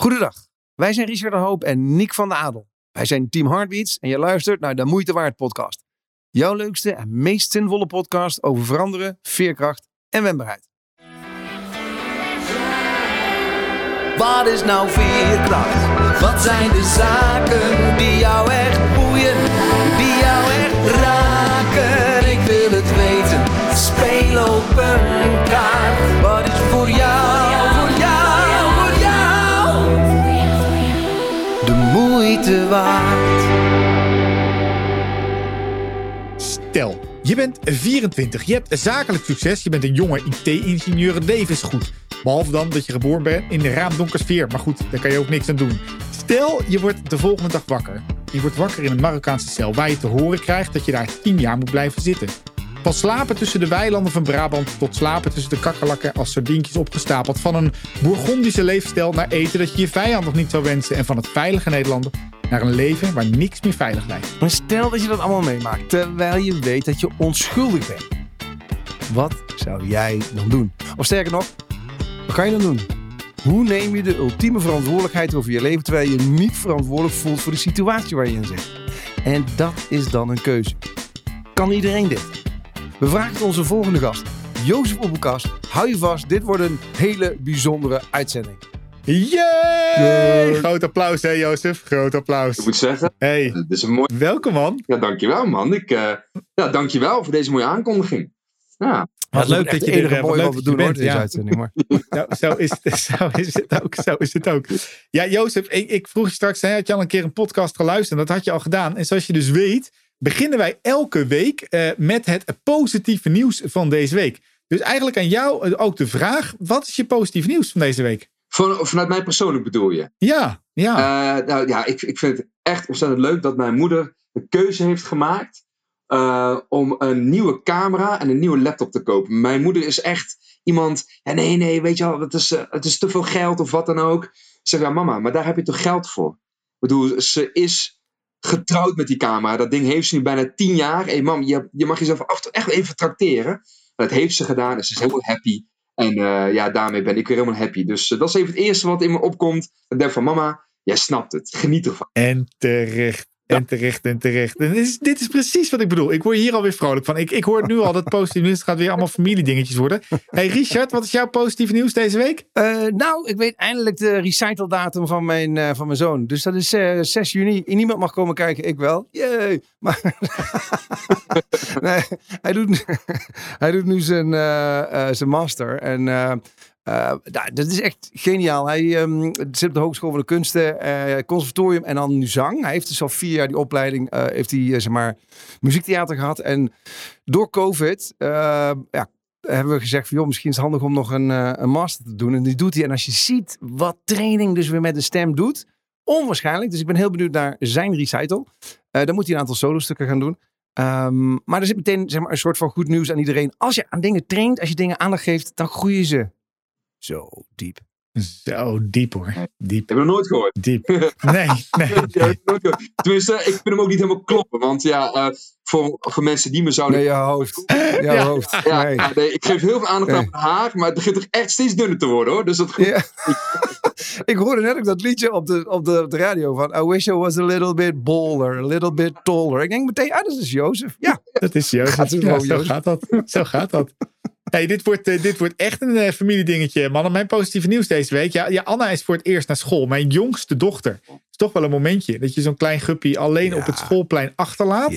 Goedendag, wij zijn Richard de Hoop en Nick van de Adel. Wij zijn Team Heartbeats en je luistert naar de Moeite Waard podcast. Jouw leukste en meest zinvolle podcast over veranderen, veerkracht en wendbaarheid. Wat is nou veerkracht? Wat zijn de zaken die jou echt boeien, die jou echt raken? Ik wil het weten, speel op een kaart. Stel, je bent 24, je hebt zakelijk succes, je bent een jonge IT-ingenieur, het leven is goed. Behalve dan dat je geboren bent in de raamdonkersfeer, maar goed, daar kan je ook niks aan doen. Stel, je wordt de volgende dag wakker. Je wordt wakker in een Marokkaanse cel waar je te horen krijgt dat je daar 10 jaar moet blijven zitten. Van slapen tussen de weilanden van Brabant tot slapen tussen de kakkerlakken als sardientjes opgestapeld. Van een Bourgondische leefstijl naar eten dat je je vijand nog niet zou wensen. En van het veilige Nederlander naar een leven waar niks meer veilig lijkt. Maar stel dat je dat allemaal meemaakt terwijl je weet dat je onschuldig bent. Wat zou jij dan doen? Of sterker nog, wat kan je dan doen? Hoe neem je de ultieme verantwoordelijkheid over je leven terwijl je niet verantwoordelijk voelt voor de situatie waar je in zit? En dat is dan een keuze. Kan iedereen dit? We vragen het onze volgende gast, Jozef Oebelkas. Hou je vast, dit wordt een hele bijzondere uitzending. Yay! Groot applaus, hè, Jozef? Groot applaus. Ik moet zeggen, Hey, dit is een mooi. welkom man. Ja, dankjewel man. Ik, eh ja, dankjewel voor deze mooie aankondiging. Ja, Wat leuk dat je er eh, dat je doen hoor, Ja. uitzending. Maar. Zo, zo, is het, zo is het ook. Zo is het ook. Ja, Jozef, ik, ik vroeg je straks, hè, had je al een keer een podcast geluisterd? Dat had je al gedaan. En zoals je dus weet, beginnen wij elke week eh, met het positieve nieuws van deze week. Dus eigenlijk aan jou eh, ook de vraag: wat is je positieve nieuws van deze week? Van, vanuit mij persoonlijk bedoel je. Ja, ja. Eh, nou ja, ik, ik vind het echt ontzettend leuk dat mijn moeder de keuze heeft gemaakt om een nieuwe camera en een nieuwe laptop te kopen. Mijn moeder is echt iemand, ja, nee, nee, weet je wel, het is, het is te veel geld of wat dan ook. Ik zeg, ja mama, maar daar heb je toch geld voor? Ik bedoel, ze is getrouwd met die camera. Dat ding heeft ze nu bijna tien jaar. Hé mam, je, je mag jezelf af en toe echt even tracteren. Dat heeft ze gedaan en ze is helemaal happy. En eh, ja, daarmee ben ik weer helemaal happy. Dus eh, dat is even het eerste wat in me opkomt. Ik denk van mama, jij snapt het. Geniet ervan. En terecht. En terecht en terecht. En dit is, dit is precies wat ik bedoel. Ik word hier alweer vrolijk van. Ik, ik hoor nu al dat positief nieuws. Het gaat weer allemaal familiedingetjes worden. Hey Richard, wat is jouw positieve nieuws deze week? Eh, nou, ik weet eindelijk de recital datum van mijn, eh, van mijn zoon. Dus dat is eh 6 juni. Niemand mag komen kijken, ik wel. Yay! Maar nee, hij, doet, hij doet nu zijn, eh, eh, zijn master. En eh, nou, dat is echt geniaal. Hij ehm, zit op de Hogeschool van de Kunsten, eh, conservatorium en dan nu zang. Hij heeft dus al vier jaar die opleiding, eh, heeft hij zeg maar muziektheater gehad. En door COVID ja, hebben we gezegd van, joh, misschien is het handig om nog een, een master te doen. En die doet hij. En als je ziet wat training dus weer met de stem doet, onwaarschijnlijk. Dus ik ben heel benieuwd naar zijn recital. Dan moet hij een aantal solostukken gaan doen. Ehm, maar er zit meteen zeg maar, een soort van goed nieuws aan iedereen. Als je aan dingen traint, als je dingen aandacht geeft, dan groeien ze zo diep. Zo diep hoor. Diep. Heb je nog nooit gehoord? Diep. Nee, nee. Gehoord. Tenminste, ik vind hem ook niet helemaal kloppen. Want ja, eh, voor, voor mensen die me zouden... Nee, je hoofd. Jouw Ja. hoofd. Ja, Nee. ja, nee, ik geef heel veel aandacht aan Nee. mijn haar, maar het begint toch echt steeds dunner te worden hoor. Dus dat goed. Ja. ik hoorde net ook dat liedje op de, op, de, op de radio van I wish I was a little bit bolder, a little bit taller. Ik denk meteen, ah, dat is Jozef. Ja, Dat is Jozef. Gaat zo Jozef. gaat dat. Zo gaat dat. Hey, dit, wordt, eh, dit wordt echt een eh, familiedingetje, mannen. Mijn positieve nieuws deze week. Ja, ja, Anna is voor het eerst naar school. Mijn jongste dochter. Het is toch wel een momentje dat je zo'n klein guppy alleen Ja. op het schoolplein achterlaat.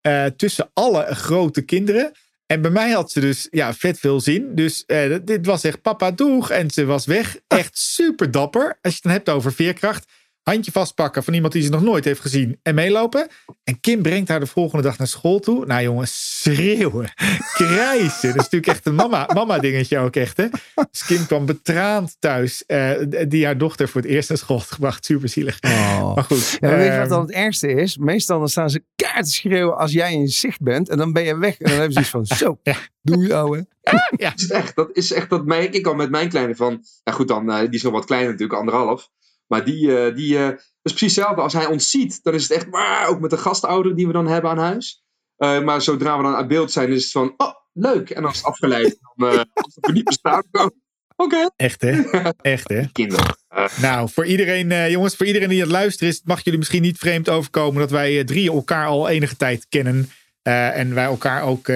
Eh, tussen alle grote kinderen. En bij mij had ze dus ja, vet veel zin. Dus dit was echt papa doeg. En ze was weg. Echt super dapper. Als je het dan hebt over veerkracht. Handje vastpakken van iemand die ze nog nooit heeft gezien. En meelopen. En Kim brengt haar de volgende dag naar school toe. Nou jongens, schreeuwen. Krijsen. Dat is natuurlijk echt een mama, mama dingetje ook echt. Hè? Dus Kim kwam betraand thuis. eh, die haar dochter voor het eerst naar school had gebracht. Super zielig. Oh. Maar goed. Ja, maar weet je ehm, wat dan het ergste is? Meestal dan staan ze kaart te schreeuwen als jij in zicht bent. En dan ben je weg. En dan hebben ze iets van, zo, Ja. doe je ouwe. Dat is echt. Dat is echt, dat merk ik al met mijn kleine van. Ja goed dan, eh, die is nog wat kleiner natuurlijk, anderhalf. Maar die, eh, die eh, is precies hetzelfde. Als hij ons ziet, dan is het echt, maar ook met de gastouder die we dan hebben aan huis. Eh, maar zodra we dan aan beeld zijn, is het van, oh, leuk. En dan is het afgeleid. Dan, alsof we niet bestaan. Oké. Echt hè? Echt hè? Kinderen. Nou, voor iedereen, jongens, voor iedereen die aan het luisteren is, mag jullie misschien niet vreemd overkomen dat wij drie elkaar al enige tijd kennen. En wij elkaar ook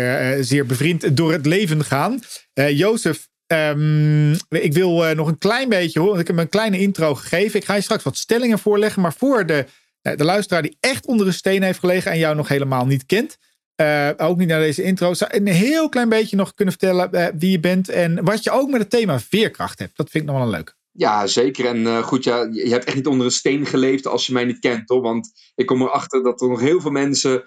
zeer bevriend door het leven gaan. Jozef, ehm, ik wil eh, nog een klein beetje horen. Ik heb een kleine intro gegeven. Ik ga je straks wat stellingen voorleggen. Maar voor de, eh, de luisteraar die echt onder een steen heeft gelegen en jou nog helemaal niet kent. eh, ook niet naar deze intro. Zou een heel klein beetje nog kunnen vertellen eh, wie je bent. En wat je ook met het thema veerkracht hebt. Dat vind ik nog wel een leuk. Ja, zeker. En goed, ja, je je hebt echt niet onder een steen geleefd als je mij niet kent, hoor. Want ik kom erachter dat er nog heel veel mensen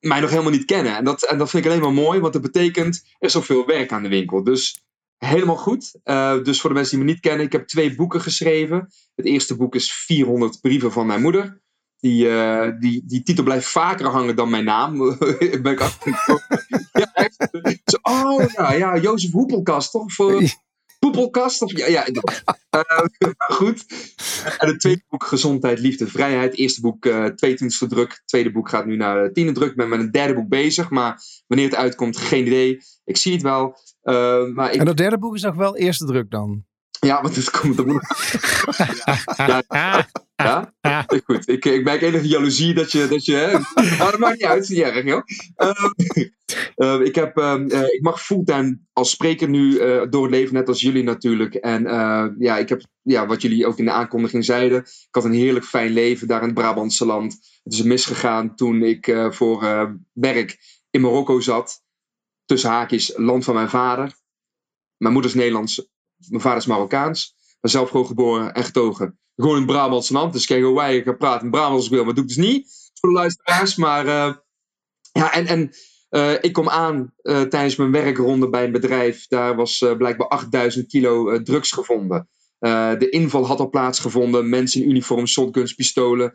mij nog helemaal niet kennen. En dat, en dat vind ik alleen maar mooi, want dat betekent er is zoveel werk aan de winkel. Dus helemaal goed. Eh, dus voor de mensen die me niet kennen, ik heb twee boeken geschreven. Het eerste boek is 400 brieven van mijn moeder. Die, eh, die, die titel blijft vaker hangen dan mijn naam. ben ik ja, echt. Oh ja, ja, Jozef Hoepelkast, toch? Voor, Poepelkast? Of, ja, ja. Eh, goed. En het tweede boek, Gezondheid, Liefde, Vrijheid. Eerste boek, eh 22e druk. Tweede boek gaat nu naar de tiende druk. Ik ben met een derde boek bezig. Maar wanneer het uitkomt, geen idee. Ik zie het wel. Eh, maar ik, En dat derde boek is nog wel eerste druk dan. ja, want het komt... er ja, ja, ja, goed. Ik, ik merk enige jaloezie dat je... Dat je? Maar dat maakt niet uit, het is niet erg, joh. Ehm, eh, ik, heb, ehm, eh, ik mag fulltime als spreker nu eh, door het leven, net als jullie natuurlijk. En eh, ja, ik heb, ja, wat jullie ook in de aankondiging zeiden, ik had een heerlijk fijn leven daar in het Brabantse land. Het is misgegaan toen ik voor werk in Marokko zat. Tussen haakjes, land van mijn vader. Mijn moeder is Nederlands, mijn vader is Marokkaans. Ik ben zelf gewoon geboren en getogen. Gewoon in Brabantse land. Dus kijk hoe wij gaan praten in Brabants als ik wil. Maar doe ik dus niet voor de luisteraars. Maar eh, ja, en, en eh, ik kom aan eh, tijdens mijn werkronde bij een bedrijf. Daar was blijkbaar 8000 kilo drugs gevonden. De inval had al plaatsgevonden. Mensen in uniform, shotguns, pistolen.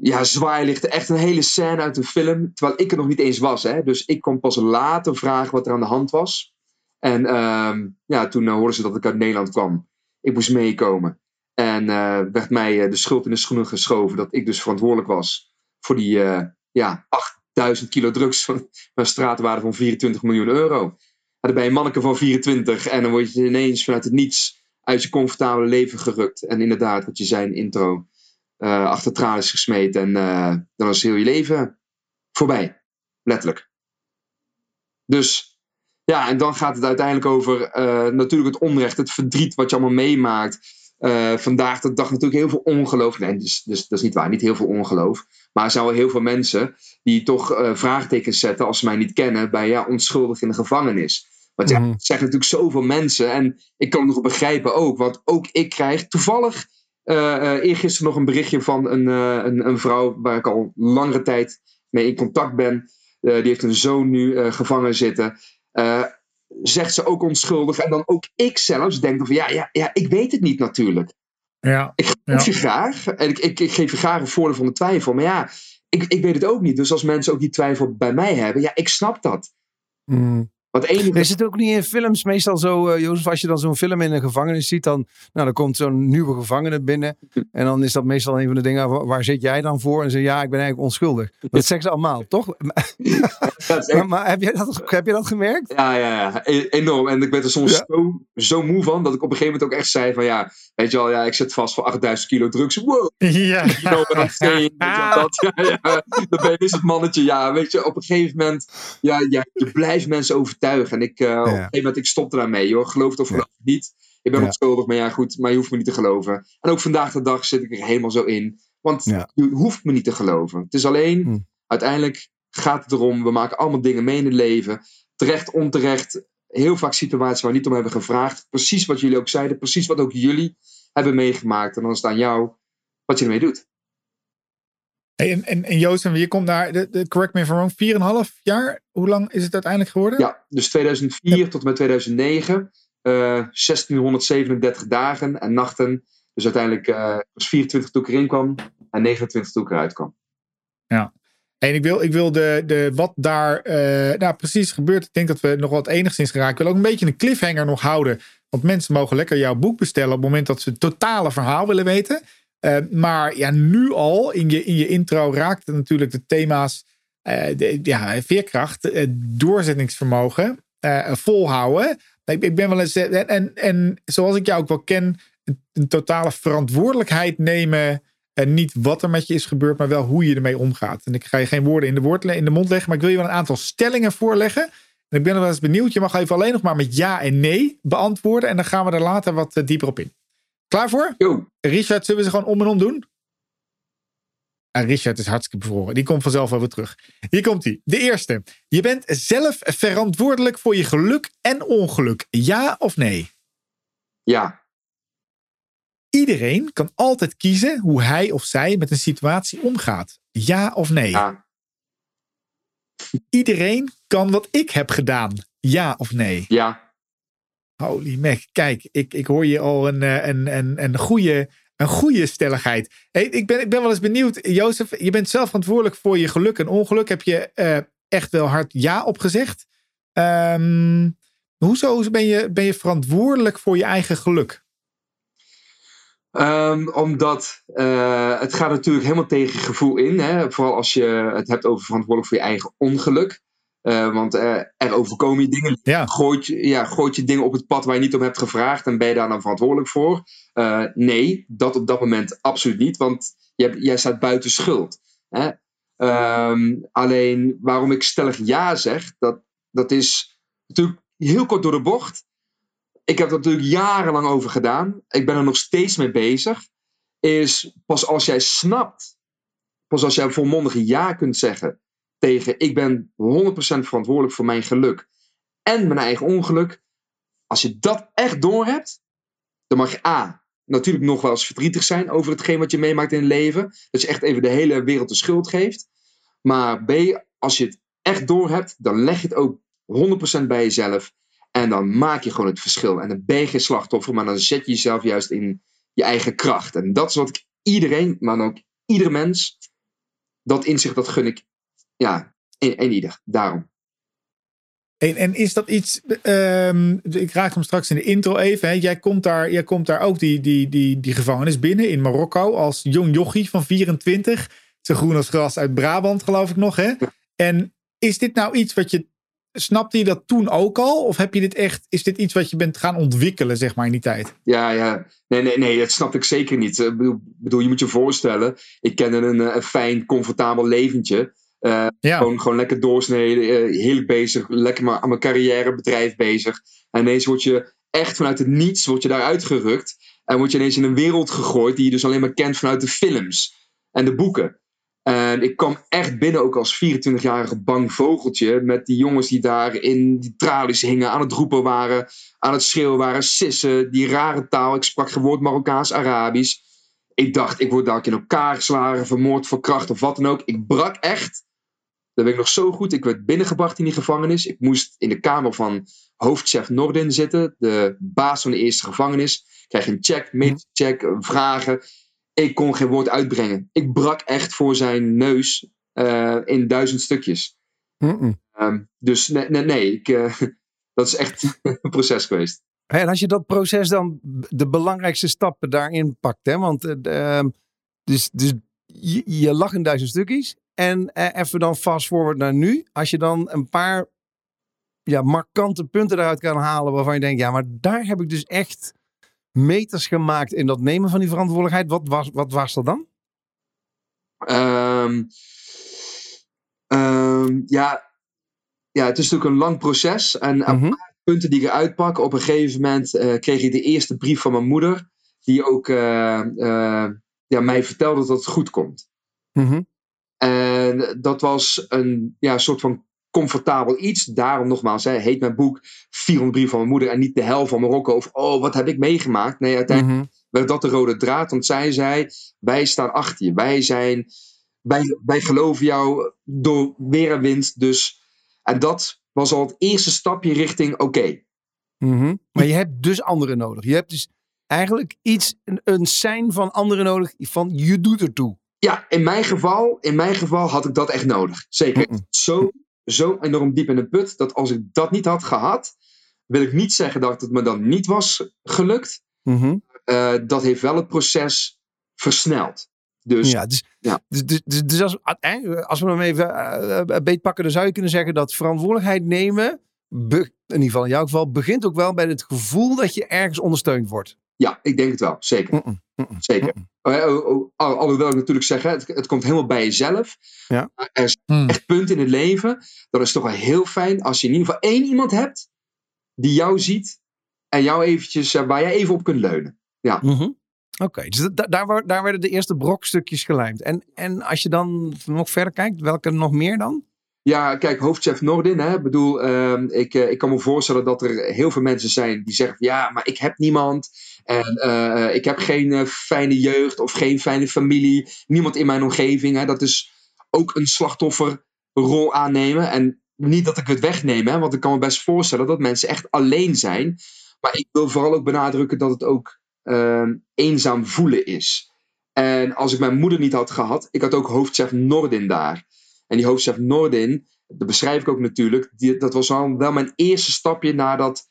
Ja, zwaailichten. Echt een hele scène uit een film. Terwijl ik er nog niet eens was. Hè? Dus ik kon pas later vragen wat er aan de hand was. En ehm, ja, toen eh, hoorden ze dat ik uit Nederland kwam. Ik moest meekomen. En eh, werd mij eh, de schuld in de schoenen geschoven. Dat ik dus verantwoordelijk was voor die ja, 8000 kilo drugs. Van een straatwaarde van 24 miljoen euro. En dan ben je een manneke van 24. En dan word je ineens vanuit het niets uit je comfortabele leven gerukt. En inderdaad, wat je zei in intro. Eh achter tralies gesmeten. En eh, dan is heel je leven voorbij. Letterlijk. Dus ja, en dan gaat het uiteindelijk over eh, natuurlijk het onrecht, het verdriet wat je allemaal meemaakt. Vandaag de dag natuurlijk heel veel ongeloof. Nee, dus, dus dat is niet waar, niet heel veel ongeloof. Maar er zijn wel heel veel mensen die toch vraagtekens zetten als ze mij niet kennen bij ja, onschuldig in de gevangenis. Want ja, het zeggen natuurlijk zoveel mensen. En ik kan het nog begrijpen ook, want ook ik krijg toevallig eh eh, eergisteren nog een berichtje van een, eh, een, een vrouw waar ik al langere tijd mee in contact ben. Die heeft een zoon nu gevangen zitten. Zegt ze ook onschuldig. En dan ook ik zelfs denk van ja, ja, ja, ik weet het niet natuurlijk. Ja. Ik geloof je graag. En ik, ik, ik geef je graag een voordeel van de twijfel. Maar ja, ik, ik weet het ook niet. Dus als mensen ook die twijfel bij mij hebben, ja, ik snap dat. Mm. Want enige. Is het ook niet in films meestal zo, eh Jozef, als je dan zo'n film in een gevangenis ziet, dan, nou, dan komt zo'n nieuwe gevangene binnen. En dan is dat meestal een van de dingen, waar, waar zit jij dan voor? En ze ja, ik ben eigenlijk onschuldig. Dat zeggen ze allemaal, toch? echt- Maar, maar heb, jij dat, heb je dat gemerkt? Ja, ja, ja, e- enorm. En ik ben er soms Ja. zo, zo moe van dat ik op een gegeven moment ook echt zei: van ja, weet je wel, ja, ik zit vast voor 8000 kilo drugs. Wow, Ja. kilo dat. Ja, ja. Dan ben je dus het mannetje. Ja, weet je, op een gegeven moment, ja, ja je blijft mensen overtuigen. En ik, eh, op een gegeven moment, ik stopte daarmee, joh. Geloof het of geloof het niet. Ik ben Ja. onschuldig, maar ja, goed, maar je hoeft me niet te geloven. En ook vandaag de dag zit ik er helemaal zo in. Want Ja. je hoeft me niet te geloven. Het is alleen, Hm. uiteindelijk gaat het erom, we maken allemaal dingen mee in het leven. Terecht, onterecht, heel vaak situaties waar we niet om hebben gevraagd. Precies wat jullie ook zeiden, precies wat ook jullie hebben meegemaakt. En dan is het aan jou wat je ermee doet. Hey, en, en, en Jozef, je komt naar, de, de, correct me if I'm wrong, 4,5 jaar. Hoe lang is het uiteindelijk geworden? Ja, dus 2004 tot en met 2009, eh 1637 dagen en nachten. Dus uiteindelijk eh was 24 toen ik erin kwam en 29 toen ik eruit kwam. En ik wil, ik wil de, de, wat daar eh, nou, precies gebeurt. Ik denk dat we nog wat enigszins geraakt. Ik wil ook een beetje een cliffhanger nog houden. Want mensen mogen lekker jouw boek bestellen op het moment dat ze het totale verhaal willen weten. Eh, maar ja, nu al in je, in je intro raakte natuurlijk de thema's eh, de, ja, veerkracht, eh, doorzettingsvermogen, eh, volhouden. Ik, ik ben wel eens. eh, En, en, en zoals ik jou ook wel ken, een, een totale verantwoordelijkheid nemen. En niet wat er met je is gebeurd, maar wel hoe je ermee omgaat. En ik ga je geen woorden in de, woord, in de mond leggen, maar ik wil je wel een aantal stellingen voorleggen. En ik ben wel eens benieuwd. Je mag even alleen nog maar met ja en nee beantwoorden. En dan gaan we er later wat eh, dieper op in. Klaar voor? Yo, Richard, zullen we ze gewoon om en om doen? Ah, Richard is hartstikke bevroren. Die komt vanzelf wel weer terug. Hier komt hij. De eerste. Je bent zelf verantwoordelijk voor je geluk en ongeluk. Ja of nee? ja, Iedereen kan altijd kiezen hoe hij of zij met een situatie omgaat. Ja of nee? ja, Iedereen kan wat ik heb gedaan. Ja of nee? ja, Holy Mac, kijk, ik, ik hoor je al een, eh, een, een, een, goede, een goede stelligheid. Ik, ben, ik ben wel eens benieuwd, Jozef, je bent zelf verantwoordelijk voor je geluk en ongeluk. Heb je eh, echt wel hard ja op gezegd? Ehm, hoezo ben je, ben je verantwoordelijk voor je eigen geluk? Ehm, omdat eh, het gaat natuurlijk helemaal tegen gevoel in. Hè? Vooral als je het hebt over verantwoordelijk voor je eigen ongeluk. Eh, want eh, er overkomen je dingen. Ja. Gooit je, ja, gooit je dingen op het pad waar je niet om hebt gevraagd. En ben je daar dan verantwoordelijk voor? Eh, nee, dat op dat moment absoluut niet. Want je hebt, jij staat buiten schuld. Hè? Ehm, alleen waarom ik stellig ja zeg, dat, dat is natuurlijk heel kort door de bocht. Ik heb er natuurlijk jarenlang over gedaan. Ik ben er nog steeds mee bezig. Is pas als jij snapt, pas als jij volmondig ja kunt zeggen tegen ik ben 100% verantwoordelijk voor mijn geluk en mijn eigen ongeluk. Als je dat echt doorhebt, dan mag je A. Natuurlijk nog wel eens verdrietig zijn over hetgeen wat je meemaakt in het leven. Dat je echt even de hele wereld de schuld geeft. Maar B, als je het echt doorhebt, dan leg je het ook 100% bij jezelf. En dan maak je gewoon het verschil. En dan ben je geen slachtoffer, maar dan zet je jezelf juist in je eigen kracht. En dat is wat ik iedereen, maar ook iedere mens, dat inzicht, dat gun ik, ja, in, in ieder. Daarom. En, en is dat iets, ehm, ik raak hem straks in de intro even. Hè. Jij, komt daar, jij komt daar ook die, die, die, die gevangenis binnen in Marokko als jong jochie van 24. Zo groen als gras uit Brabant geloof ik nog. Hè? En is dit nou iets wat je, snapte je dat toen ook al? Of heb je dit echt, is dit iets wat je bent gaan ontwikkelen zeg maar in die tijd? Ja, ja. Nee, nee, nee, dat snap ik zeker niet. Ik bedoel, bedoel, je moet je voorstellen, ik kende een, eh, een fijn, comfortabel leventje. Gewoon, gewoon lekker doorsneden, eh, heerlijk bezig, lekker maar aan mijn carrièrebedrijf bezig. En ineens word je echt vanuit het niets word je daaruit gerukt. En word je ineens in een wereld gegooid die je dus alleen maar kent vanuit de films en de boeken. En ik kwam echt binnen ook als 24-jarige bang vogeltje. Met die jongens die daar in die tralies hingen, aan het roepen waren, aan het schreeuwen waren, sissen, die rare taal. Ik sprak geen woord Marokkaans, Arabisch. Ik dacht, ik word daar in elkaar geslagen, vermoord, verkracht of wat dan ook. Ik brak echt. Dat weet ik nog zo goed. Ik werd binnengebracht in die gevangenis. Ik moest in de kamer van hoofdchef Nordin zitten, de baas van de eerste gevangenis. Ik kreeg een check, medische check, vragen. Ik kon geen woord uitbrengen. Ik brak echt voor zijn neus eh, in duizend stukjes. Ehm, dus nee, nee, nee ik, eh, dat is echt een proces geweest. En als je dat proces dan de belangrijkste stappen daarin pakt, hè? Want eh, ehm, dus, dus je, je lag in duizend stukjes. En eh, even dan fast forward naar nu. Als je dan een paar ja, markante punten eruit kan halen waarvan je denkt, ja, maar daar heb ik dus echt meters gemaakt in dat nemen van die verantwoordelijkheid. Wat was, wat was dat dan? Ehm, ehm, ja, ja, het is natuurlijk een lang proces. En een Mhm. paar punten die ik eruit pak. Op een gegeven moment eh, kreeg ik de eerste brief van mijn moeder. Die ook eh, ja, mij vertelde dat het goed komt. Mhm. En dat was een ja, soort van comfortabel iets. Daarom nogmaals, hè, heet mijn boek 400 brieven van mijn moeder en niet de hel van Marokko. Of oh, wat heb ik meegemaakt? Nee, uiteindelijk Mhm. werd dat de rode draad. Want zij zei, wij staan achter je. Wij zijn, wij, wij geloven jou door weer en wind. Dus, en dat was al het eerste stapje richting, oké. Mhm. Maar je hebt dus anderen nodig. Je hebt dus eigenlijk iets, een, een sein van anderen nodig. Van je doet ertoe. Ja, in mijn geval, in mijn geval had ik dat echt nodig. Zeker. Zo, zo enorm diep in de put, dat als ik dat niet had gehad, wil ik niet zeggen dat het me dan niet was gelukt. Mhm. Eh, dat heeft wel het proces versneld. Dus Ja, dus, ja. dus, dus, dus, dus als, als we hem even eh, eh, beetpakken, dan zou je kunnen zeggen dat verantwoordelijkheid nemen be- in ieder geval in jouw geval, begint ook wel bij het gevoel dat je ergens ondersteund wordt. Ja, ik denk het wel. Zeker. Zeker. Oh, oh, oh, al- alhoewel ik natuurlijk zeg, het, het komt helemaal bij jezelf. Ja. Maar Er is Hmm. echt punt in het leven. Dan is het toch wel heel fijn als je in ieder geval één iemand hebt die jou ziet en jou eventjes, eh, waar jij even op kunt leunen. Mhm. Oké, dus da- daar, daar werden de eerste brokstukjes gelijmd. En, en als je dan nog verder kijkt, welke nog meer dan? Ja, kijk, hoofdchef Nordin. Hè, ik bedoel, ehm, ik, eh, ik kan me voorstellen dat er heel veel mensen zijn die zeggen: Ja, maar ik heb niemand. En eh, ik heb geen eh, fijne jeugd of geen fijne familie. Niemand in mijn omgeving. Hè, dat is ook een slachtofferrol aannemen. En niet dat ik het wegneem, hè, want ik kan me best voorstellen dat mensen echt alleen zijn. Maar ik wil vooral ook benadrukken dat het ook ehm, eenzaam voelen is. En als ik mijn moeder niet had gehad, ik had ook hoofdchef Nordin daar. En die hoofdchef Nordin, dat beschrijf ik ook natuurlijk, die, dat was al wel mijn eerste stapje naar dat,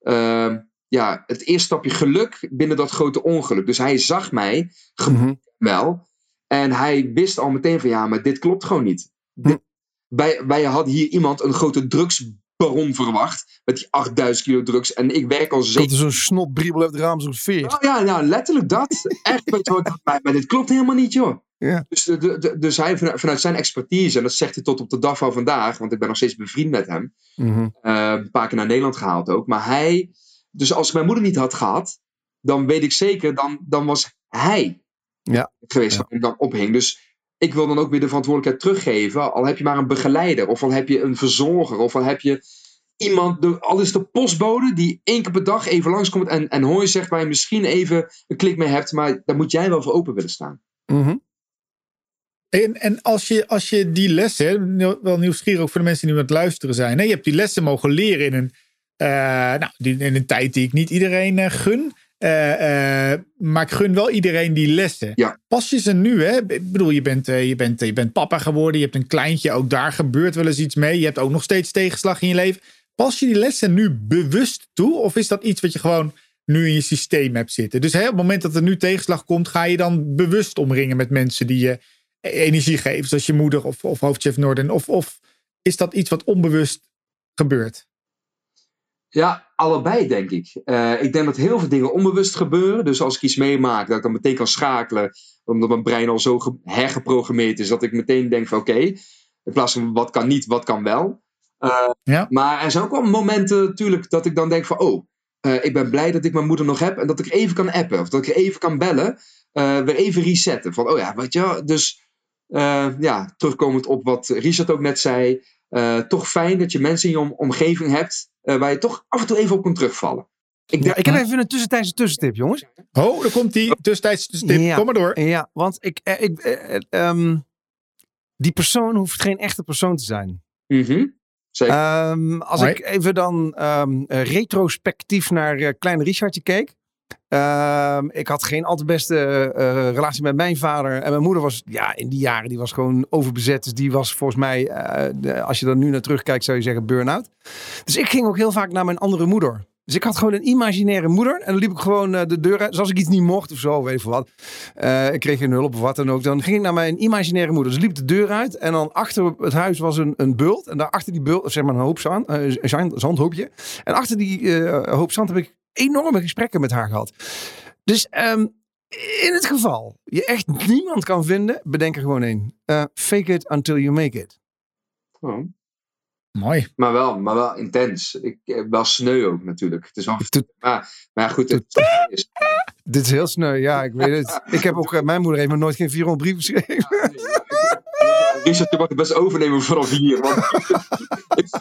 ehm, ja, het eerste stapje geluk binnen dat grote ongeluk. Dus hij zag mij Mhm. wel en hij wist al meteen van ja, maar dit klopt gewoon niet. Dit- wij, wij hadden hier iemand, een grote drugsbaron verwacht, met die 8000 kilo drugs. En ik werk al zeker er zo'n snotbriebel uit het raam, zo'n veer. Oh ja, ja, letterlijk dat. Echt, weet je wat, maar, dit klopt helemaal niet, joh. Ja. Dus, de, de, dus hij vanuit, vanuit zijn expertise, en dat zegt hij tot op de dag van vandaag, want ik ben nog steeds bevriend met hem, Mhm. eh, een paar keer naar Nederland gehaald ook. Maar hij, dus als ik mijn moeder niet had gehad, dan weet ik zeker, dan, dan was hij Ja. geweest Ja. die dan ophing. Dus ik wil dan ook weer de verantwoordelijkheid teruggeven, al heb je maar een begeleider, of al heb je een verzorger, of al heb je iemand, al is de postbode die één keer per dag even langskomt en, en hoor je zegt waar je misschien even een klik mee hebt, maar daar moet jij wel voor open willen staan. Mhm. En, en als, je, als je die lessen, wel nieuwsgierig ook voor de mensen die het luisteren zijn. Hè? Je hebt die lessen mogen leren in een, nou, die- in een tijd die ik niet iedereen eh, gun. Eh, eh, maar ik gun wel iedereen die lessen. Ja. Pas je ze nu, hè? Ik bedoel, je bent, eh, je, bent, je bent papa geworden, je hebt een kleintje, ook daar gebeurt wel eens iets mee. Je hebt ook nog steeds tegenslag in je leven. Pas je die lessen nu bewust toe? Of is dat iets wat je gewoon nu in je systeem hebt zitten? Dus hè, op het moment dat er nu tegenslag komt, ga je dan bewust omringen met mensen die je energie geven, zoals je moeder of, of hoofdchef Norden? Of, of is dat iets wat onbewust gebeurt? Ja, allebei denk ik. Eh, ik denk dat heel veel dingen onbewust gebeuren. Dus als ik iets meemaak, dat ik dan meteen kan schakelen. Omdat mijn brein al zo ge- hergeprogrammeerd is. Dat ik meteen denk van oké. in plaats van wat kan niet, wat kan wel. Eh, Ja. Maar er zijn ook wel momenten natuurlijk dat ik dan denk van oh. eh, ik ben blij dat ik mijn moeder nog heb. En dat ik even kan appen. Of dat ik even kan bellen. weer even resetten. Van oh ja, weet je wel. Dus ja, terugkomend op wat Richard ook net zei. toch fijn dat je mensen in je om- omgeving hebt. Eh, waar je toch af en toe even op kunt terugvallen. Ik denk, Ja, ik heb even een tussentijdse tussentip, jongens. Oh, daar komt die tussentijds tip. Ja. Kom maar door. Ja, want ik, eh, ik, eh, eh, ehm, die persoon hoeft geen echte persoon te zijn. Mhm, Zeker. Ehm, als Hoi. ik even dan ehm, eh, retrospectief naar eh, kleine Richardje keek. Ehm, ik had geen al te beste eh, relatie met mijn vader. En mijn moeder was, ja, in die jaren, die was gewoon overbezet. Dus die was volgens mij, eh, als je er nu naar terugkijkt, zou je zeggen burn-out. Dus ik ging ook heel vaak naar mijn andere moeder. Dus ik had gewoon een imaginaire moeder. En dan liep ik gewoon eh, de deur uit. Dus als ik iets niet mocht of zo, weet veel wat. eh, ik kreeg geen hulp of wat dan ook. Dan ging ik naar mijn imaginaire moeder. Dus liep de deur uit. En dan achter het huis was een, een bult. En daar achter die bult, zeg maar een hoop zand, eh, een zand- zandhoopje. En achter die eh, hoop zand heb ik enorme gesprekken met haar gehad. Dus ehm, in het geval je echt niemand kan vinden, bedenk er gewoon één. Eh, fake it until you make it. Oh. Mooi. Maar, wel, maar wel intens. Ik, eh, wel sneu ook natuurlijk. Het is wel, Toet- maar, maar goed, het is, Dit is heel sneu, ja, ik weet het. Ik heb ook, eh, mijn moeder heeft me nooit geen 400 brieven geschreven. Richard, je mag het best overnemen vanaf hier. Want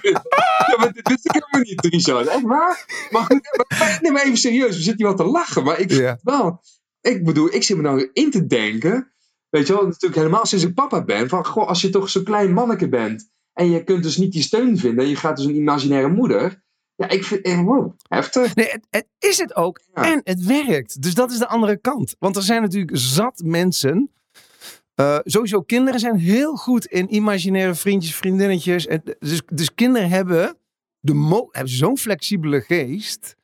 ja, maar dit wist ik helemaal niet, Richard. Echt waar? Maar goed, maar- nee, maar even serieus. We zitten hier wel te lachen. Maar ik vind Ja. het wel... Ik bedoel, ik zit me nou in te denken... Weet je wel, natuurlijk helemaal sinds ik papa ben. Van, goh, als je toch zo'n klein manneke bent... En je kunt dus niet die steun vinden. En je gaat dus een imaginaire moeder. Ja, ik vind... eh, Wow, heftig. Nee, het, het is het ook. Ja. En het werkt. Dus dat is de andere kant. Want er zijn natuurlijk zat mensen. Eh, sowieso, kinderen zijn heel goed in imaginaire vriendjes, vriendinnetjes. En dus, dus kinderen hebben, hebben zo'n flexibele geest.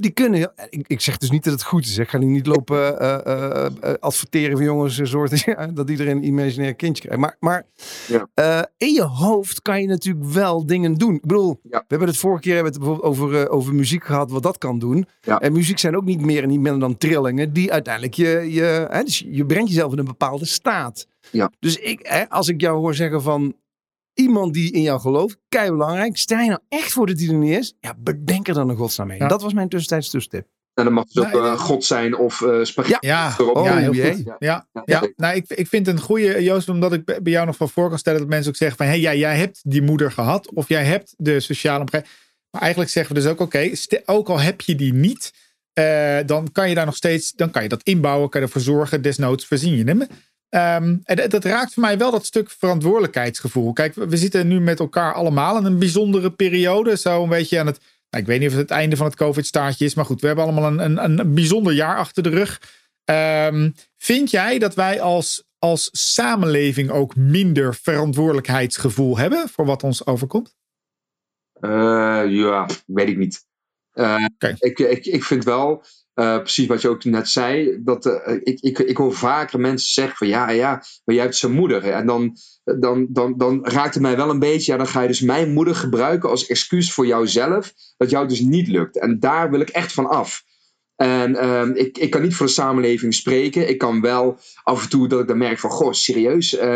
Die kunnen, ik, ik zeg dus niet dat het goed is. Ik ga niet lopen eh, eh, eh, adverteren van jongens, een soort, ja, dat iedereen een imaginair kindje krijgt. Maar, maar Ja. eh, in je hoofd kan je natuurlijk wel dingen doen. Ik bedoel, Ja. we hebben het vorige keer hebben het bijvoorbeeld over, eh, over muziek gehad, wat dat kan doen. En muziek zijn ook niet meer en niet minder dan trillingen, die uiteindelijk je, je, hè, dus je brengt jezelf in een bepaalde staat. Ja. Dus ik, hè, als ik jou hoor zeggen van, iemand die in jou gelooft, kei belangrijk. Sta je nou echt voor dat die er niet is? Ja, bedenk er dan een godsnaam mee. Ja. Dat was mijn tussentijds tussenstip. En dat mag dus ook eh. God zijn of eh spaghetti. Ja, erop. Oh, ja heel goed. Ja. Ja, Ja, ja. Nou, ik, ik vind het een goede, Joost, omdat ik bij jou nog van voor kan stellen dat mensen ook zeggen van, hé, hey, ja, jij hebt die moeder gehad of jij hebt de sociale omgeving. Maar eigenlijk zeggen we dus ook, oké, ook al heb je die niet, eh, dan kan je daar nog steeds, dan kan je dat inbouwen, kan je ervoor zorgen, desnoods voorzien je hem. Ehm, en dat, raakt voor mij wel dat stuk verantwoordelijkheidsgevoel. Kijk, we, zitten nu met elkaar allemaal in een bijzondere periode. Zo een beetje aan het, nou, ik weet niet of het het einde van het COVID-staartje is. Maar goed, we hebben allemaal een, een, een bijzonder jaar achter de rug. Ehm, vind jij dat wij als, als samenleving ook minder verantwoordelijkheidsgevoel hebben voor wat ons overkomt? Eh, ja, weet ik niet. Oké. ik, ik, ik vind wel, eh, precies wat je ook net zei, dat eh, ik, ik, ik hoor vaker mensen zeggen van ja, ja, maar jij hebt zijn moeder. En dan, dan, dan, dan raakt het mij wel een beetje, ja, dan ga je dus mijn moeder gebruiken als excuus voor jouzelf, dat jou dus niet lukt. En daar wil ik echt van af. En ehm, ik, ik kan niet voor de samenleving spreken. Ik kan wel af en toe dat ik dan merk van, goh, serieus, eh,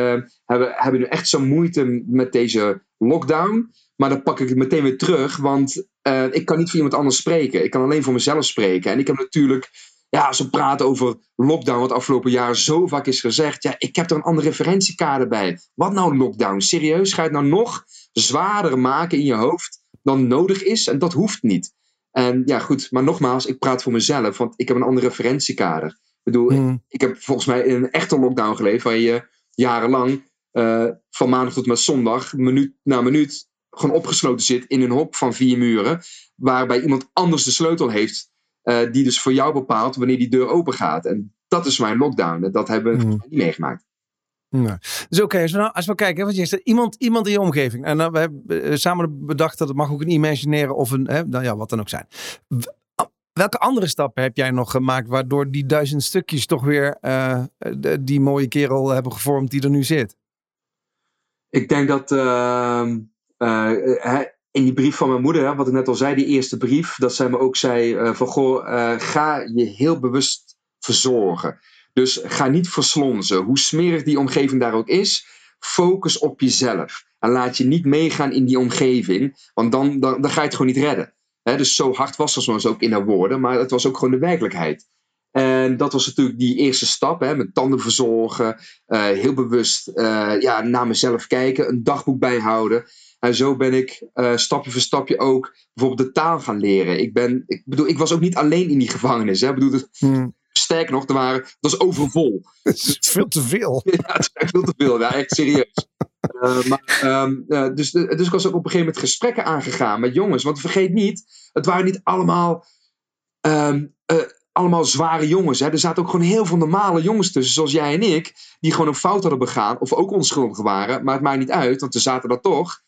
hebben, hebben we nu echt zo'n moeite met deze lockdown? Maar dan pak ik het meteen weer terug, want eh, ik kan niet voor iemand anders spreken. Ik kan alleen voor mezelf spreken. En ik heb natuurlijk, ja, als we praten over lockdown, wat afgelopen jaar zo vaak is gezegd, ja, ik heb er een andere referentiekader bij. Wat nou lockdown? Serieus? Ga je het nou nog zwaarder maken in je hoofd dan nodig is? En dat hoeft niet. En ja, goed, maar nogmaals, ik praat voor mezelf, want ik heb een ander referentiekader. Ik bedoel, ik, Hmm. ik heb volgens mij in een echte lockdown geleefd, waar je jarenlang eh, van maandag tot met zondag, minuut na minuut, gewoon opgesloten zit in een hok van vier muren, waarbij iemand anders de sleutel heeft, eh, die dus voor jou bepaalt wanneer die deur open gaat. En dat is mijn lockdown. En dat hebben we Hmm. niet meegemaakt. Nee. Dus oké, als, we nou, als we kijken, wat je zegt, iemand, iemand in je omgeving. En nou, we hebben eh, samen bedacht dat het mag ook een imaginaire of een, hè, nou ja, wat dan ook zijn. Welke andere stappen heb jij nog gemaakt waardoor die duizend stukjes toch weer die mooie kerel hebben gevormd die er nu zit? Ik denk dat ehm, eh, in die brief van mijn moeder, hè, wat ik net al zei, die eerste brief, dat zij me ook zei eh, van goh, eh, ga je heel bewust verzorgen. Dus ga niet verslonzen. Hoe smerig die omgeving daar ook is, focus op jezelf. En laat je niet meegaan in die omgeving, want dan, dan, ga je het gewoon niet redden. Dus zo hard was er soms ook in haar woorden, maar het was ook gewoon de werkelijkheid. En dat was natuurlijk die eerste stap, met tanden verzorgen, eh, heel bewust eh, ja, naar mezelf kijken, een dagboek bijhouden. En zo ben ik eh, stapje voor stapje ook bijvoorbeeld de taal gaan leren. Ik, ben, ik bedoel, ik was ook niet alleen in die gevangenis. Hè. Ik bedoel, het- sterker nog, er waren, het was overvol. Het is veel te veel. Ja, het is echt veel te veel. Ja, echt serieus. Eh, maar, ehm, eh, dus, dus ik was ook op een gegeven moment gesprekken aangegaan met jongens. Want vergeet niet, het waren niet allemaal, ehm, eh, allemaal zware jongens. Hè. Er zaten ook gewoon heel veel normale jongens tussen, zoals jij en ik, die gewoon een fout hadden begaan. Of ook onschuldig waren. Maar het maakt niet uit, want we zaten er toch.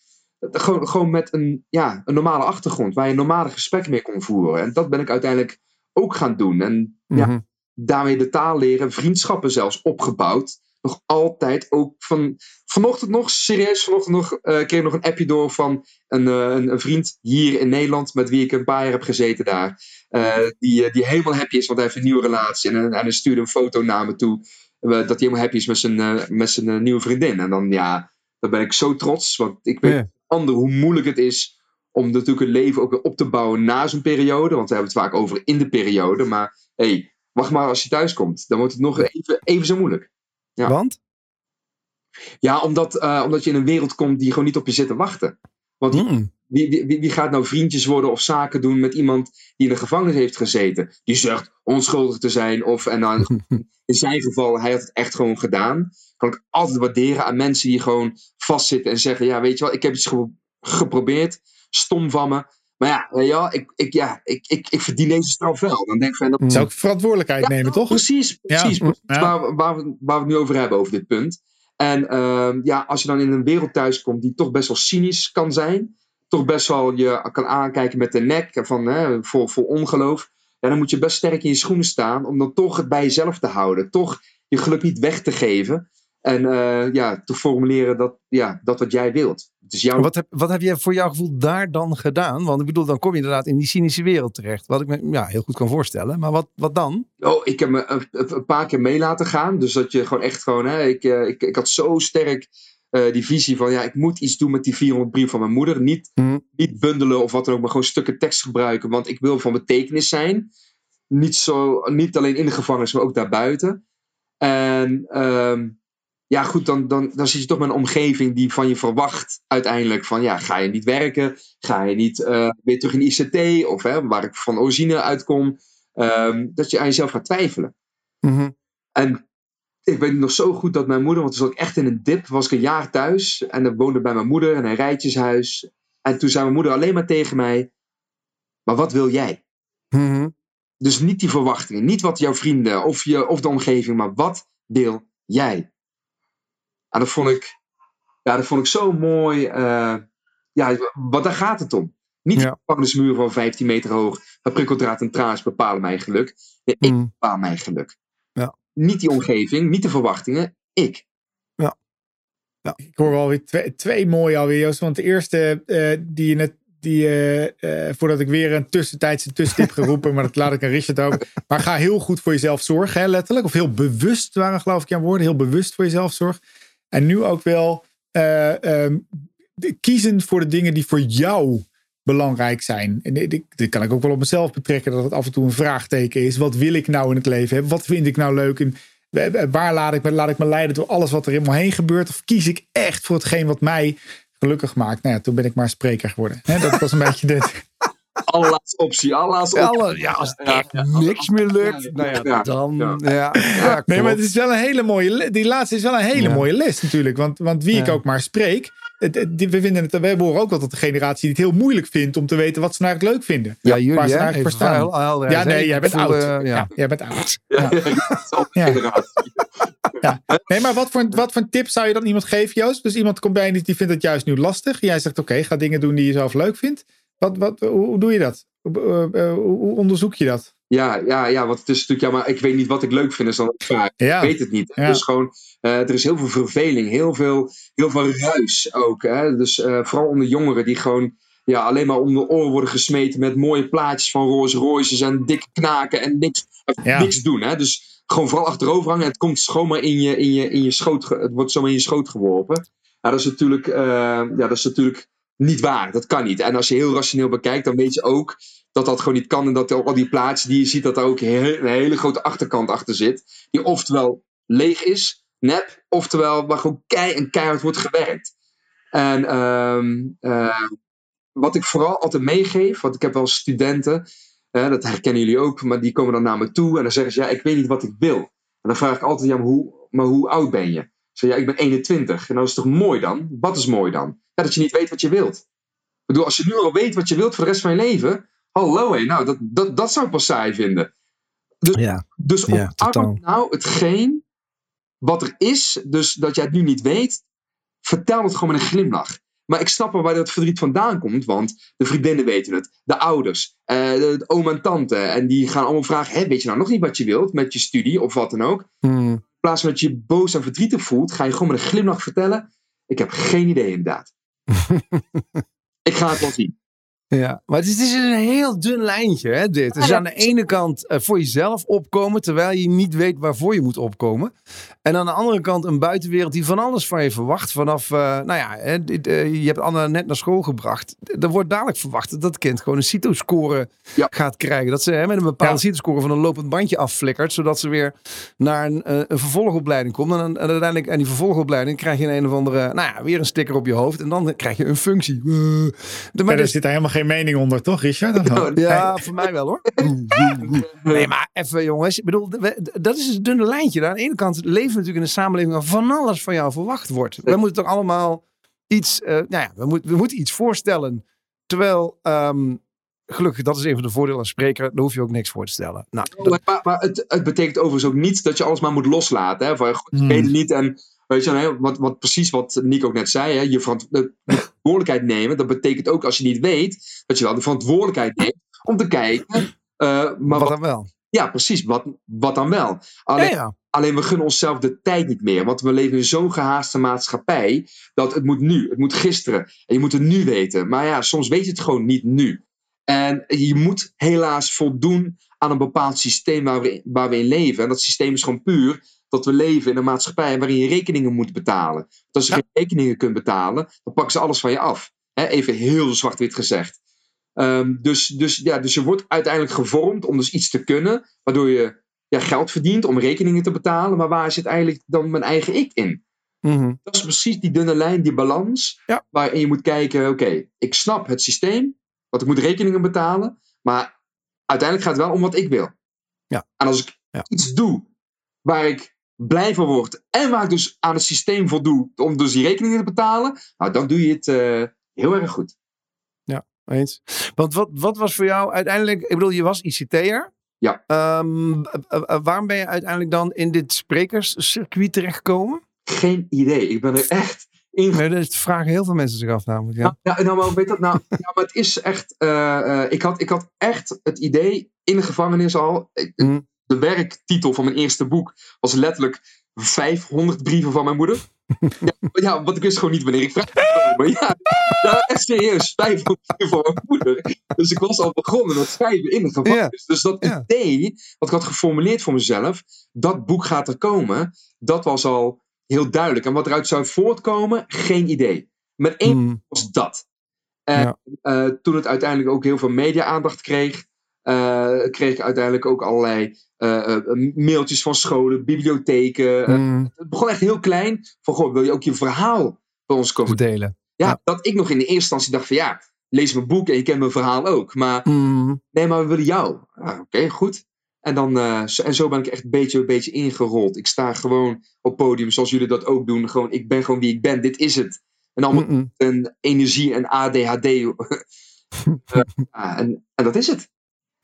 Gewoon, gewoon met een, ja, een normale achtergrond, waar je normale gesprekken mee kon voeren. En dat ben ik uiteindelijk ook gaan doen. En ja, Mhm. daarmee de taal leren, vriendschappen zelfs opgebouwd. Nog altijd ook van. Vanochtend nog, serieus, vanochtend nog, eh kreeg ik nog een appje door van een, eh, een, een vriend hier in Nederland, met wie ik een paar jaar heb gezeten daar. eh, die, die helemaal happy is, want hij heeft een nieuwe relatie. En, en hij stuurde een foto naar me toe, dat hij helemaal happy is met zijn, met zijn nieuwe vriendin. En dan, ja, dan ben ik zo trots, want ik weet. Ander hoe moeilijk het is om natuurlijk een leven ook weer op te bouwen na zo'n periode. Want we hebben het vaak over in de periode. Maar hey, wacht maar als je thuis komt. Dan wordt het nog even, even zo moeilijk. Ja. Want? Ja, omdat, eh, omdat je in een wereld komt die gewoon niet op je zit te wachten. Want Mm. wie, wie, wie- wie gaat nou vriendjes worden of zaken doen met iemand die in de gevangenis heeft gezeten? Die zegt onschuldig te zijn. Of, en dan, in zijn geval, hij had het echt gewoon gedaan. Kan ik altijd waarderen aan mensen die gewoon vastzitten en zeggen: Ja, weet je wel, ik heb iets ge- geprobeerd. Stom van me. Maar ja, weet je wel, ik, ik, ja ik, ik, ik verdien deze straf wel. Dan denk ik van, dat, Mm. Zou ik verantwoordelijkheid Ja, nemen, toch? Precies, Ja. precies. Ja. Waar, waar, we, waar we het nu over hebben, over dit punt. En ehm, ja, als je dan in een wereld thuiskomt die toch best wel cynisch kan zijn, toch best wel je kan aankijken met de nek van, hè, vol, vol ongeloof. Ja, dan moet je best sterk in je schoenen staan om dan toch het bij jezelf te houden. Toch je geluk niet weg te geven. En eh, ja, te formuleren dat, ja, dat wat jij wilt. Het is jouw... Wat heb, wat heb je voor jouw gevoel daar dan gedaan? Want ik bedoel, dan kom je inderdaad in die cynische wereld terecht. Wat ik me ja, heel goed kan voorstellen. Maar wat, wat dan? Oh, ik heb me een, een paar keer mee laten gaan. Dus dat je gewoon echt gewoon... Hè, ik, eh, ik, ik had zo sterk eh, die visie van... Ja, ik moet iets doen met die 400 brief van mijn moeder. Niet, Hm. niet bundelen of wat dan ook. Maar gewoon stukken tekst gebruiken. Want ik wil van betekenis zijn. Niet, zo, niet alleen in de gevangenis, maar ook daarbuiten. En... ehm, ja, goed, dan, dan, dan zit je toch met een omgeving die van je verwacht uiteindelijk van, ja, ga je niet werken? Ga je niet eh, weer terug in ICT? Of hè, waar ik van origine uitkom. ehm, dat je aan jezelf gaat twijfelen. Mhm. En ik weet nog zo goed dat mijn moeder, want toen zat ik echt in een dip, was ik een jaar thuis. En dan woonde bij mijn moeder in een rijtjeshuis. En toen zei mijn moeder alleen maar tegen mij, maar wat wil jij? Mhm. Dus niet die verwachtingen, niet wat jouw vrienden of, je, of de omgeving, maar wat wil jij? En dat vond ik, ja, dat vond ik zo mooi. eh, ja, want daar gaat het om. Niet Ja. de gevangenismuur van 15 meter hoog, waar prikkeldraad en traas bepalen mijn geluk. Nee, ik Mhm. bepaal mijn geluk. Ja. Niet die omgeving, niet de verwachtingen, ik. Ik hoor wel weer twee, twee mooie alweer, Joost. Want de eerste eh, die je net, die, eh, eh, voordat ik weer een tussentijdse tussentip ga roepen, maar dat laat ik aan Richard ook. Maar ga heel goed voor jezelf zorgen, hè, letterlijk. Of heel bewust waren geloof ik aan woorden. Heel bewust voor jezelf zorgen. En nu ook wel eh, ehm, de- kiezen voor de dingen die voor jou belangrijk zijn. En dit, kan ik ook wel op mezelf betrekken, dat het af en toe een vraagteken is. Wat wil ik nou in het leven hebben? Wat vind ik nou leuk? En waar laat ik, me, laat ik me leiden door alles wat er in me heen gebeurt? Of kies ik echt voor hetgeen wat mij gelukkig maakt? Nou ja, toen ben ik maar spreker geworden. Dat was een beetje dit. Allerlaatste optie, allerlaatste optie. Alle- ja, als Ja, echt ja. niks meer lukt, nou ja, Ja, dan... ja. Ja, ja, Nee, maar het is wel een hele mooie. Die laatste is wel een hele Ja. mooie list natuurlijk. Want, want wie ik ook maar spreek. Het, het- die- we, vinden het, we horen ook wel tot de generatie die het heel moeilijk vindt om te weten wat ze nou eigenlijk leuk vinden. Ja, jullie, waar ze nou eigenlijk voor staan. Ja, nee, jij bent voel, oud. eh, ja. ja. jij bent oud. Ja, Ja. dat. Nee, maar wat voor, wat voor tip zou je dan iemand geven, Joost? Dus iemand komt bij je die vindt het juist nu lastig. Jij zegt, oké, ga dingen doen die je zelf leuk vindt. Wat, wat, hoe, doe je dat? Hoe, eh, eh, hoe onderzoek je dat? Ja, ja, ja, want het is natuurlijk, ja, maar ik weet niet wat ik leuk vind, is dan vraag. Ja, Ik weet het niet. Ja. Dus gewoon, eh, er is heel veel verveling, heel veel, heel veel ruis ook. Hè? Dus vooral onder jongeren die gewoon ja, alleen maar om de oren worden gesmeten met mooie plaatjes van Rolls Royces en dikke knaken en niks, Ja. niks doen. Hè? Dus gewoon vooral achterover hangen. Het komt gewoon maar in je, in je, in je schoot, het wordt zomaar in je schoot geworpen. Ja, dat is natuurlijk, ja, dat is natuurlijk niet waar. Dat kan niet. En als je heel rationeel bekijkt, dan weet je ook dat dat gewoon niet kan. En dat al die plaatsen die je ziet, dat daar ook een hele grote achterkant achter zit. Die oftewel leeg is, nep, oftewel waar gewoon kei en keihard wordt gewerkt. En ehm, eh, wat ik vooral altijd meegeef, want ik heb wel studenten, dat herkennen jullie ook, maar die komen dan naar me toe en dan zeggen ze, ja, ik weet niet wat ik wil. En dan vraag ik altijd, ja, maar hoe, maar hoe oud ben je? Ik zeg, ja, ik ben 21. En dat is toch mooi dan? Wat is mooi dan? Ja, dat je niet weet wat je wilt. Ik bedoel, als je nu al weet wat je wilt voor de rest van je leven, hallo hé, nou, dat, dat, dat zou ik pas saai vinden. Ja, Dus Ja, totaal. omarm nou hetgeen wat er is, dus dat jij het nu niet weet, vertel het gewoon met een glimlach. Maar ik snap wel waar dat verdriet vandaan komt, want de vriendinnen weten het, de ouders, eh, de, de oom en tante, en die gaan allemaal vragen, Hé, weet je nou nog niet wat je wilt met je studie of wat dan ook? Hmm. In plaats van dat je je boos en verdrietig voelt, ga je gewoon met een glimlach vertellen, ik heb geen idee inderdaad. ik ga het wel zien. Ja, maar het is, het is een heel dun lijntje, hè, dit. Dus aan de ene kant eh, voor jezelf opkomen, terwijl je niet weet waarvoor je moet opkomen. En aan de andere kant een buitenwereld die van alles van je verwacht. Vanaf, eh, nou ja, hè, dit, eh, je hebt Anna net naar school gebracht. Er wordt dadelijk verwacht dat dat kind gewoon een CITO-score Ja. gaat krijgen. Dat ze hè, met een bepaalde Ja. CITO-score van een lopend bandje afflikkert, zodat ze weer naar een, eh, een vervolgopleiding komt. En, dan- en uiteindelijk aan die vervolgopleiding krijg je een, een of andere, nou ja, weer een sticker op je hoofd. En dan krijg je een functie. De- Maar er dus- zit helemaal geen mening onder, toch, Richard? Of wel? ja, voor mij wel hoor. Nee, maar even jongens. Ik bedoel, we- dat is het dunne lijntje. Aan de ene kant leven we natuurlijk in een samenleving waar van alles van jou verwacht wordt. We moeten toch allemaal iets, eh, nou ja, we, moeten we moeten iets voorstellen. Terwijl, ehm, gelukkig, dat is even de voordeel als spreker, daar hoef je ook niks voor te stellen. Nou, dat- Maar, maar het, het betekent overigens ook niet dat je alles maar moet loslaten. Hè? Van, goed, ik Hmm. weet het niet en Weet je, hè, wat, wat precies wat Nico ook net zei, hè, je verant- de verantwoordelijkheid nemen, dat betekent ook als je niet weet, dat je wel de verantwoordelijkheid neemt om te kijken, eh, maar Wat dan wel? ja precies, wat, wat dan wel. Ja, Alleen, ja. alleen we gunnen onszelf de tijd niet meer, want we leven in zo'n gehaaste maatschappij, dat het moet nu, het moet gisteren, en je moet het nu weten. Maar ja, soms weet je het gewoon niet nu. En je moet helaas voldoen aan een bepaald systeem waar we, waar we in leven. En dat systeem is gewoon puur dat we leven in een maatschappij waarin je rekeningen moet betalen. Want als je Ja. geen rekeningen kunt betalen, dan pakken ze alles van je af. Hè, even heel zwart-wit gezegd. Ehm, dus, dus, ja, dus je wordt uiteindelijk gevormd om dus iets te kunnen, waardoor je ja, geld verdient om rekeningen te betalen. Maar waar zit eigenlijk dan mijn eigen ik in? Mhm. Dat is precies die dunne lijn, die balans. Ja. Waarin je moet kijken, oké, ik snap het systeem, want ik moet rekeningen betalen. Maar uiteindelijk gaat het wel om wat ik wil. Ja. En als ik Ja. iets doe waar ik blij van word en waar ik dus aan het systeem voldoe om dus die rekeningen te betalen, nou dan doe je het eh, heel erg goed. Eens. Want wat, wat was voor jou uiteindelijk, ik bedoel, je was ICT'er. Ja. Ehm, eh, waarom ben je uiteindelijk dan in dit sprekerscircuit terechtgekomen? Geen idee. Ik ben er echt in Nee, dat vragen heel veel mensen zich af namelijk. Ja. Ja, nou, maar weet dat nou? Ja, maar het is echt. eh, ik, had, ik had echt het idee in de gevangenis al. ik- Mm. De werktitel van mijn eerste boek was letterlijk 500 brieven van mijn moeder. ja, ja, want ik wist gewoon niet wanneer ik komen. Ja, ja, echt serieus. 500 brieven van mijn moeder. Dus ik was al begonnen met schrijven in de gevangenis. Dus dat idee, wat ik had geformuleerd voor mezelf, dat boek gaat er komen, dat was al heel duidelijk. En wat eruit zou voortkomen, geen idee. Met één Mm. was dat. En Ja. eh, toen het uiteindelijk ook heel veel media-aandacht kreeg, kreeg ik uiteindelijk ook allerlei eh, eh, mailtjes van scholen, bibliotheken. Eh, Mm. het begon echt heel klein. Van, goh, wil je ook je verhaal bij ons komen Verdelen. ja, Ja. dat ik nog in de eerste instantie dacht van ja, lees mijn boek en je kent mijn verhaal ook. Maar Mm. nee, maar we willen jou. Ah, Oké, goed. En, dan, eh, zo, en zo ben ik echt een beetje, beetje ingerold. Ik sta gewoon op podium zoals jullie dat ook doen. Gewoon, ik ben gewoon wie ik ben. Dit is het. En allemaal Mm-mm. een energie en ADHD. Eh, ah, en, en dat is het.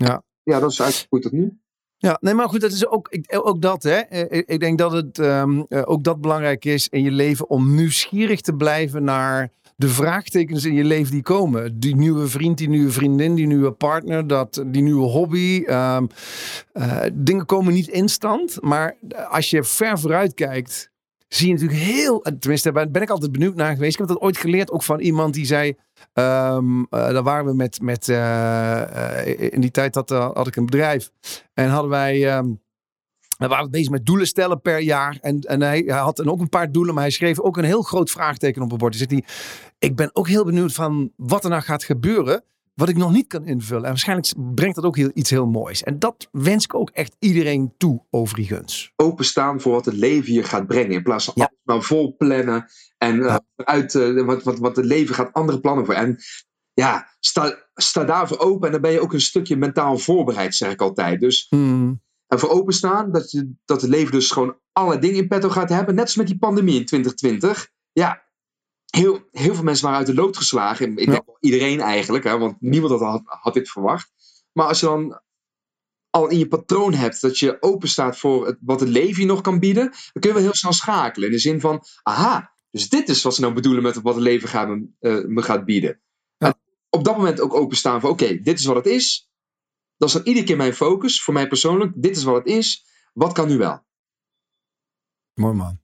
Ja. Ja, dat is uitgegroeid tot nu. Ja, nee, maar goed, dat is ook, ik- ook dat, hè. Eh, Ik, denk dat het ehm, eh, ook dat belangrijk is in je leven om nieuwsgierig te blijven naar de vraagtekens in je leven die komen. Die nieuwe vriend, die nieuwe vriendin, die nieuwe partner, dat, die nieuwe hobby. Ehm, eh, dingen komen niet instant, maar als je ver vooruit kijkt, zie je natuurlijk heel, tenminste daar ben ik altijd benieuwd naar geweest. Ik heb dat ooit geleerd ook van iemand die zei, eh, daar waren we met, met eh, eh, in die tijd had, eh, ik een bedrijf. En hadden wij, ehm, we waren bezig met doelen stellen per jaar. En, en hij, had dan ook een paar doelen, maar hij schreef ook een heel groot vraagteken op het bord. Hij zegt ik ben ook heel benieuwd van wat er nou gaat gebeuren, wat ik nog niet kan invullen. En waarschijnlijk brengt dat ook heel, iets heel moois. En dat wens ik ook echt iedereen toe, overigens. Openstaan voor wat het leven je gaat brengen. In plaats van Ja. alles maar vol plannen. En eh, uit, eh, wat, wat, wat het leven gaat andere plannen voor. En ja, sta, sta daarvoor open. En dan ben je ook een stukje mentaal voorbereid, zeg ik altijd. Dus Hmm, en voor openstaan, dat, je, dat het leven dus gewoon alle dingen in petto gaat hebben. Net als met die pandemie in 2020. Ja, heel, heel veel mensen waren uit de lood geslagen. Ik Ja. denk wel iedereen eigenlijk, hè, want niemand had, had dit verwacht. Maar als je dan al in je patroon hebt dat je open staat voor het, wat het leven je nog kan bieden, dan kun je wel heel snel schakelen. In de zin van, aha, dus dit is wat ze nou bedoelen met wat het leven gaat, me, eh, me gaat bieden. Ja. En op dat moment ook openstaan voor, oké, dit is wat het is. Dat is dan iedere keer mijn focus, voor mij persoonlijk. Dit is wat het is. Wat kan nu wel? mooi man.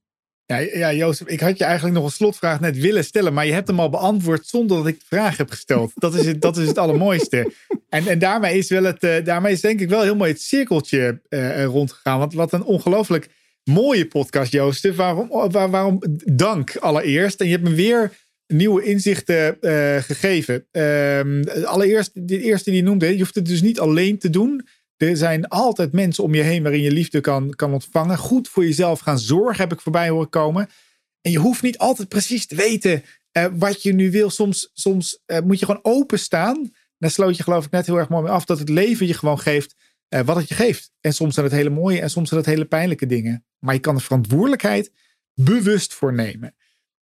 Ja, ja, Jozef, ik had je eigenlijk nog een slotvraag net willen stellen, maar je hebt hem al beantwoord zonder dat ik de vraag heb gesteld. Dat is het, dat is het allermooiste. En, en daarmee, is wel het, eh, daarmee is denk ik wel heel mooi het cirkeltje eh, rondgegaan. Want wat een ongelooflijk mooie podcast, Jozef. Waarom, waar, waarom dank allereerst. En je hebt me weer nieuwe inzichten eh, gegeven. Ehm, allereerst, de eerste die je noemde, je hoeft het dus niet alleen te doen. Er zijn altijd mensen om je heen waarin je liefde kan, kan ontvangen. Goed voor jezelf gaan zorgen, heb ik voorbij horen komen. En je hoeft niet altijd precies te weten eh, wat je nu wil. Soms, soms eh, moet je gewoon openstaan. Daar sloot je geloof ik net heel erg mooi mee af. Dat het leven je gewoon geeft eh, wat het je geeft. En soms zijn het hele mooie en soms zijn het hele pijnlijke dingen. Maar je kan de verantwoordelijkheid bewust voor nemen.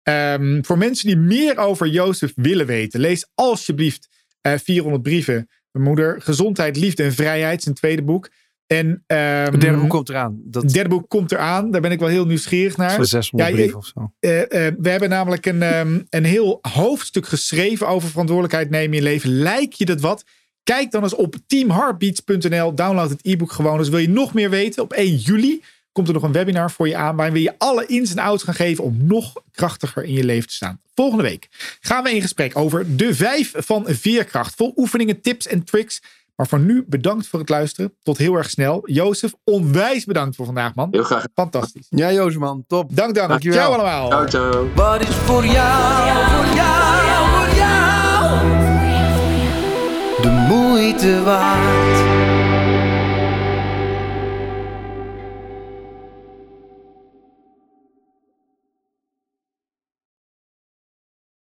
Ehm, voor mensen die meer over Jozef willen weten, lees alsjeblieft eh 400 brieven. Mijn moeder, Gezondheid, Liefde en Vrijheid, zijn tweede boek. En ehm, Het derde boek komt eraan. Dat het derde boek komt eraan. Daar ben ik wel heel nieuwsgierig naar. voor 600 Ja, brieven of zo. Eh, eh, we hebben namelijk een, ehm, een heel hoofdstuk geschreven over verantwoordelijkheid nemen in je leven. Lijkt je dat wat? Kijk dan eens op teamheartbeats.nl. Download het e-book gewoon. Dus wil je nog meer weten? Op 1 juli komt er nog een webinar voor je aan. Waarin we je alle ins en outs gaan geven om nog krachtiger in je leven te staan. Volgende week gaan we in gesprek over de vijf van veerkracht. Vol oefeningen, tips en tricks. Maar voor nu bedankt voor het luisteren. Tot heel erg snel. Jozef, onwijs bedankt voor vandaag, man. Heel graag. Fantastisch. Ja, Jozeman, top. Dank, dank. Dankjewel. Ciao allemaal. Ciao, ciao. Wat is voor jou, voor jou, voor jou de moeite waard?